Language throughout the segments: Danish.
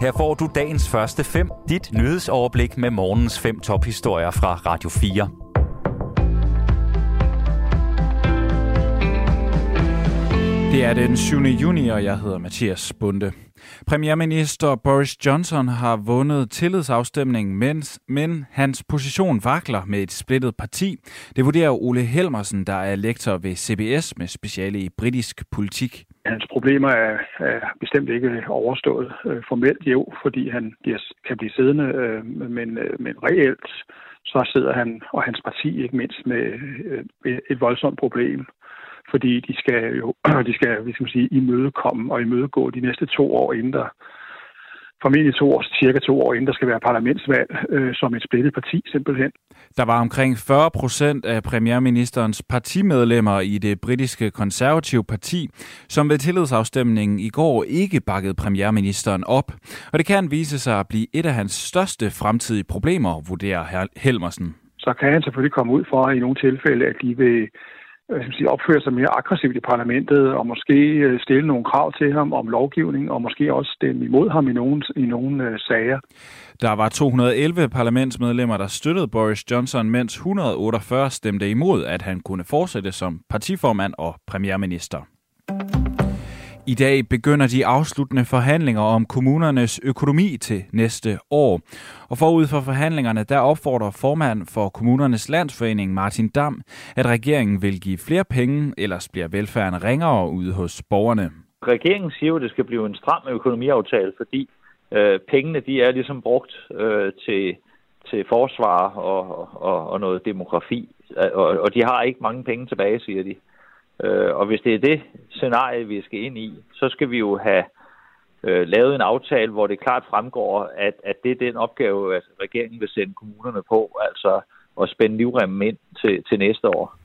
Her får du dagens første fem, dit nyhedsoverblik med morgens fem tophistorier fra Radio 4. Det er den 7. juni, og jeg hedder Mathias Bunde. Premierminister Boris Johnson har vundet tillidsafstemningen, mens, men hans position vakler med et splittet parti. Det vurderer Ole Helmersen, der er lektor ved CBS med speciale i britisk politik. Hans problemer er, er bestemt ikke overstået øh, formelt jo, fordi han bliver, kan blive siddende, øh, men, øh, men reelt så sidder han og hans parti ikke mindst med øh, et voldsomt problem fordi de skal jo de skal, hvis man sige, imødekomme og imødegå de næste to år, inden der formentlig to år, cirka to år inden der skal være parlamentsvalg, øh, som et splittet parti simpelthen. Der var omkring 40 procent af premierministerens partimedlemmer i det britiske konservative parti, som ved tillidsafstemningen i går ikke bakkede premierministeren op. Og det kan vise sig at blive et af hans største fremtidige problemer, vurderer Helmersen. Så kan han selvfølgelig komme ud for i nogle tilfælde, at de vil Øh, hvad sige, opføre sig mere aggressivt i parlamentet, og måske øh, stille nogle krav til ham om lovgivning, og måske også stemme imod ham i nogle, i nogle øh, sager. Der var 211 parlamentsmedlemmer, der støttede Boris Johnson, mens 148 stemte imod, at han kunne fortsætte som partiformand og premierminister. I dag begynder de afsluttende forhandlinger om kommunernes økonomi til næste år. Og forud for forhandlingerne, der opfordrer formand for kommunernes landsforening Martin Dam, at regeringen vil give flere penge, ellers bliver velfærden ringere ude hos borgerne. Regeringen siger jo, at det skal blive en stram økonomiaftale, fordi øh, pengene de er ligesom brugt øh, til, til forsvar og, og, og noget demografi. Og, og de har ikke mange penge tilbage, siger de. Øh, og hvis det er det scenarie, vi skal ind i, så skal vi jo have øh, lavet en aftale, hvor det klart fremgår, at, at det er den opgave, at regeringen vil sende kommunerne på, altså at spænde livremmen ind til, til næste år.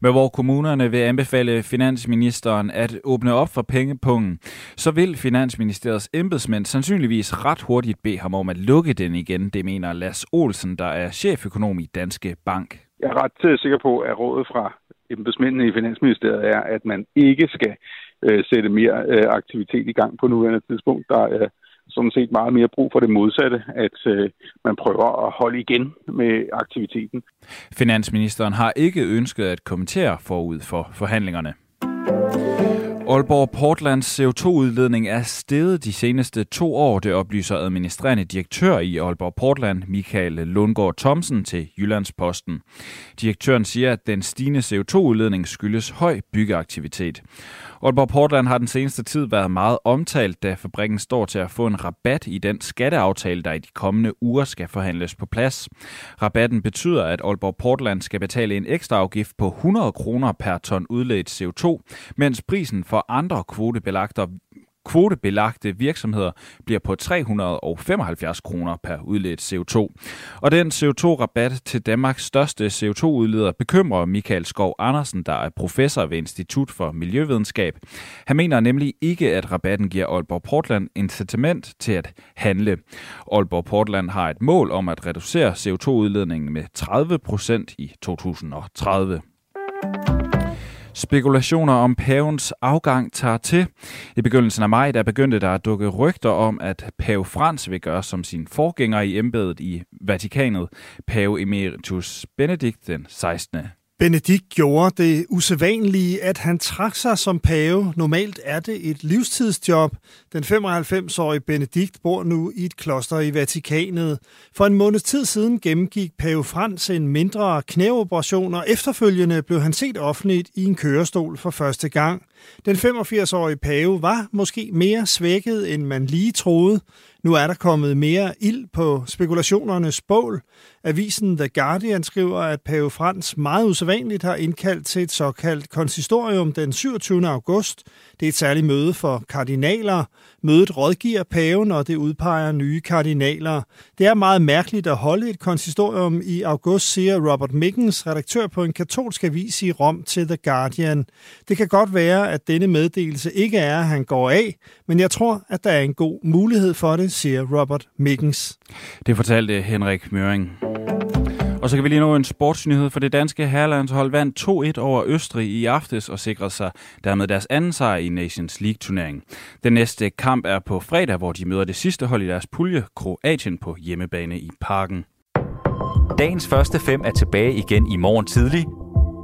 Men hvor kommunerne vil anbefale finansministeren at åbne op for pengepungen, så vil Finansministeriets embedsmænd sandsynligvis ret hurtigt bede ham om at lukke den igen, det mener Lars Olsen, der er cheføkonom i Danske Bank. Jeg er ret øh, sikker på, at rådet fra embedsmændene i Finansministeriet er, at man ikke skal øh, sætte mere øh, aktivitet i gang på nuværende tidspunkt. Der er øh, sådan set meget mere brug for det modsatte, at øh, man prøver at holde igen med aktiviteten. Finansministeren har ikke ønsket at kommentere forud for forhandlingerne. Aalborg Portlands CO2-udledning er steget de seneste to år, det oplyser administrerende direktør i Aalborg Portland, Michael Lundgaard Thomsen til Jyllandsposten. Direktøren siger, at den stigende CO2-udledning skyldes høj byggeaktivitet. Aalborg Portland har den seneste tid været meget omtalt, da fabrikken står til at få en rabat i den skatteaftale, der i de kommende uger skal forhandles på plads. Rabatten betyder, at Aalborg Portland skal betale en ekstra afgift på 100 kroner per ton udledt CO2, mens prisen for andre kvotebelagte kvotebelagte virksomheder bliver på 375 kroner per udledt CO2. Og den CO2-rabat til Danmarks største CO2-udleder bekymrer Michael Skov Andersen, der er professor ved Institut for Miljøvidenskab. Han mener nemlig ikke, at rabatten giver Aalborg Portland incitament til at handle. Aalborg Portland har et mål om at reducere CO2-udledningen med 30 procent i 2030. Spekulationer om pavens afgang tager til. I begyndelsen af maj der begyndte der at dukke rygter om, at pave Frans vil gøre som sin forgænger i embedet i Vatikanet, pave emeritus Benedikt den 16. Benedikt gjorde det usædvanlige, at han trak sig som pave. Normalt er det et livstidsjob. Den 95-årige Benedikt bor nu i et kloster i Vatikanet. For en måneds tid siden gennemgik pave Frans en mindre knæoperation, og efterfølgende blev han set offentligt i en kørestol for første gang. Den 85-årige pave var måske mere svækket, end man lige troede. Nu er der kommet mere ild på spekulationernes bål. Avisen The Guardian skriver, at pave Frans meget usædvanligt har indkaldt til et såkaldt konsistorium den 27. august. Det er et særligt møde for kardinaler. Mødet rådgiver paven, og det udpeger nye kardinaler. Det er meget mærkeligt at holde et konsistorium i august, siger Robert Mickens, redaktør på en katolsk avis i Rom til The Guardian. Det kan godt være, at denne meddelelse ikke er, at han går af, men jeg tror, at der er en god mulighed for det, siger Robert Mickens. Det fortalte Henrik Møring. Og så kan vi lige nå en sportsnyhed, for det danske herrelandshold vandt 2-1 over Østrig i aftes og sikrede sig dermed deres anden sejr i Nations League-turneringen. Den næste kamp er på fredag, hvor de møder det sidste hold i deres pulje, Kroatien, på hjemmebane i Parken. Dagens første fem er tilbage igen i morgen tidlig.